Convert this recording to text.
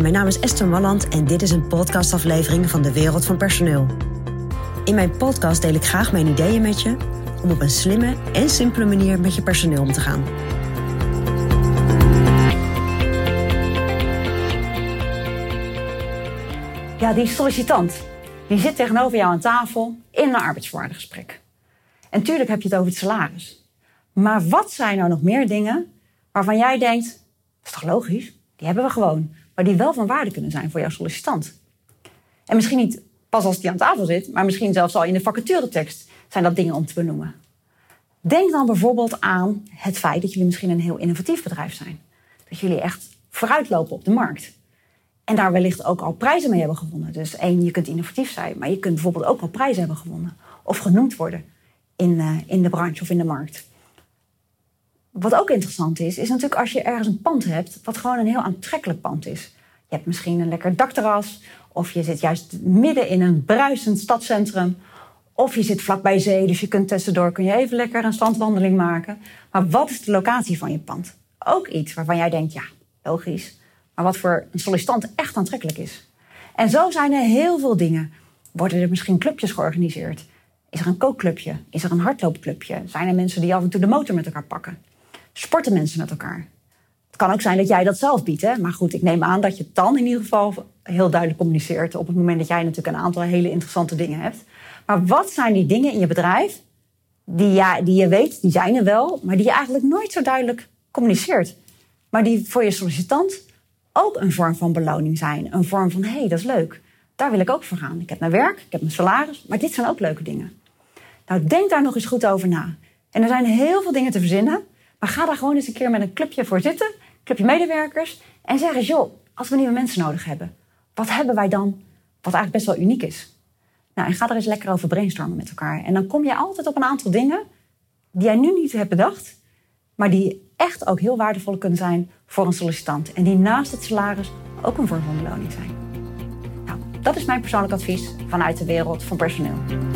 Mijn naam is Esther Malland en dit is een podcastaflevering van de Wereld van Personeel. In mijn podcast deel ik graag mijn ideeën met je om op een slimme en simpele manier met je personeel om te gaan. Ja, die sollicitant, die zit tegenover jou aan tafel in een arbeidsvoorwaardengesprek. En tuurlijk heb je het over het salaris. Maar wat zijn nou nog meer dingen waarvan jij denkt, dat is toch logisch? Die hebben we gewoon. Maar die wel van waarde kunnen zijn voor jouw sollicitant. En misschien niet pas als die aan tafel zit, maar misschien zelfs al in de vacaturetekst zijn dat dingen om te benoemen. Denk dan bijvoorbeeld aan het feit dat jullie misschien een heel innovatief bedrijf zijn. Dat jullie echt vooruitlopen op de markt. En daar wellicht ook al prijzen mee hebben gewonnen. Dus één, je kunt innovatief zijn, maar je kunt bijvoorbeeld ook al prijzen hebben gewonnen. Of genoemd worden in, uh, in de branche of in de markt. Wat ook interessant is, is natuurlijk als je ergens een pand hebt, wat gewoon een heel aantrekkelijk pand is. Je hebt misschien een lekker dakterras, of je zit juist midden in een bruisend stadscentrum, of je zit vlakbij zee, dus je kunt tussendoor kun je even lekker een strandwandeling maken. Maar wat is de locatie van je pand? Ook iets waarvan jij denkt, ja, logisch, maar wat voor een sollicitant echt aantrekkelijk is. En zo zijn er heel veel dingen. Worden er misschien clubjes georganiseerd? Is er een kookclubje? Is er een hardloopclubje? Zijn er mensen die af en toe de motor met elkaar pakken? Sporten mensen met elkaar? Het kan ook zijn dat jij dat zelf biedt, hè? maar goed, ik neem aan dat je het dan in ieder geval heel duidelijk communiceert op het moment dat jij natuurlijk een aantal hele interessante dingen hebt. Maar wat zijn die dingen in je bedrijf die, ja, die je weet, die zijn er wel, maar die je eigenlijk nooit zo duidelijk communiceert? Maar die voor je sollicitant ook een vorm van beloning zijn. Een vorm van, hé, hey, dat is leuk. Daar wil ik ook voor gaan. Ik heb mijn werk, ik heb mijn salaris, maar dit zijn ook leuke dingen. Nou, denk daar nog eens goed over na. En er zijn heel veel dingen te verzinnen. Maar ga daar gewoon eens een keer met een clubje voor zitten. Een clubje medewerkers. En zeg eens, joh, als we nieuwe mensen nodig hebben. Wat hebben wij dan wat eigenlijk best wel uniek is? Nou, en ga er eens lekker over brainstormen met elkaar. En dan kom je altijd op een aantal dingen die jij nu niet hebt bedacht. Maar die echt ook heel waardevol kunnen zijn voor een sollicitant. En die naast het salaris ook een vorm van beloning zijn. Nou, dat is mijn persoonlijk advies vanuit de wereld van personeel.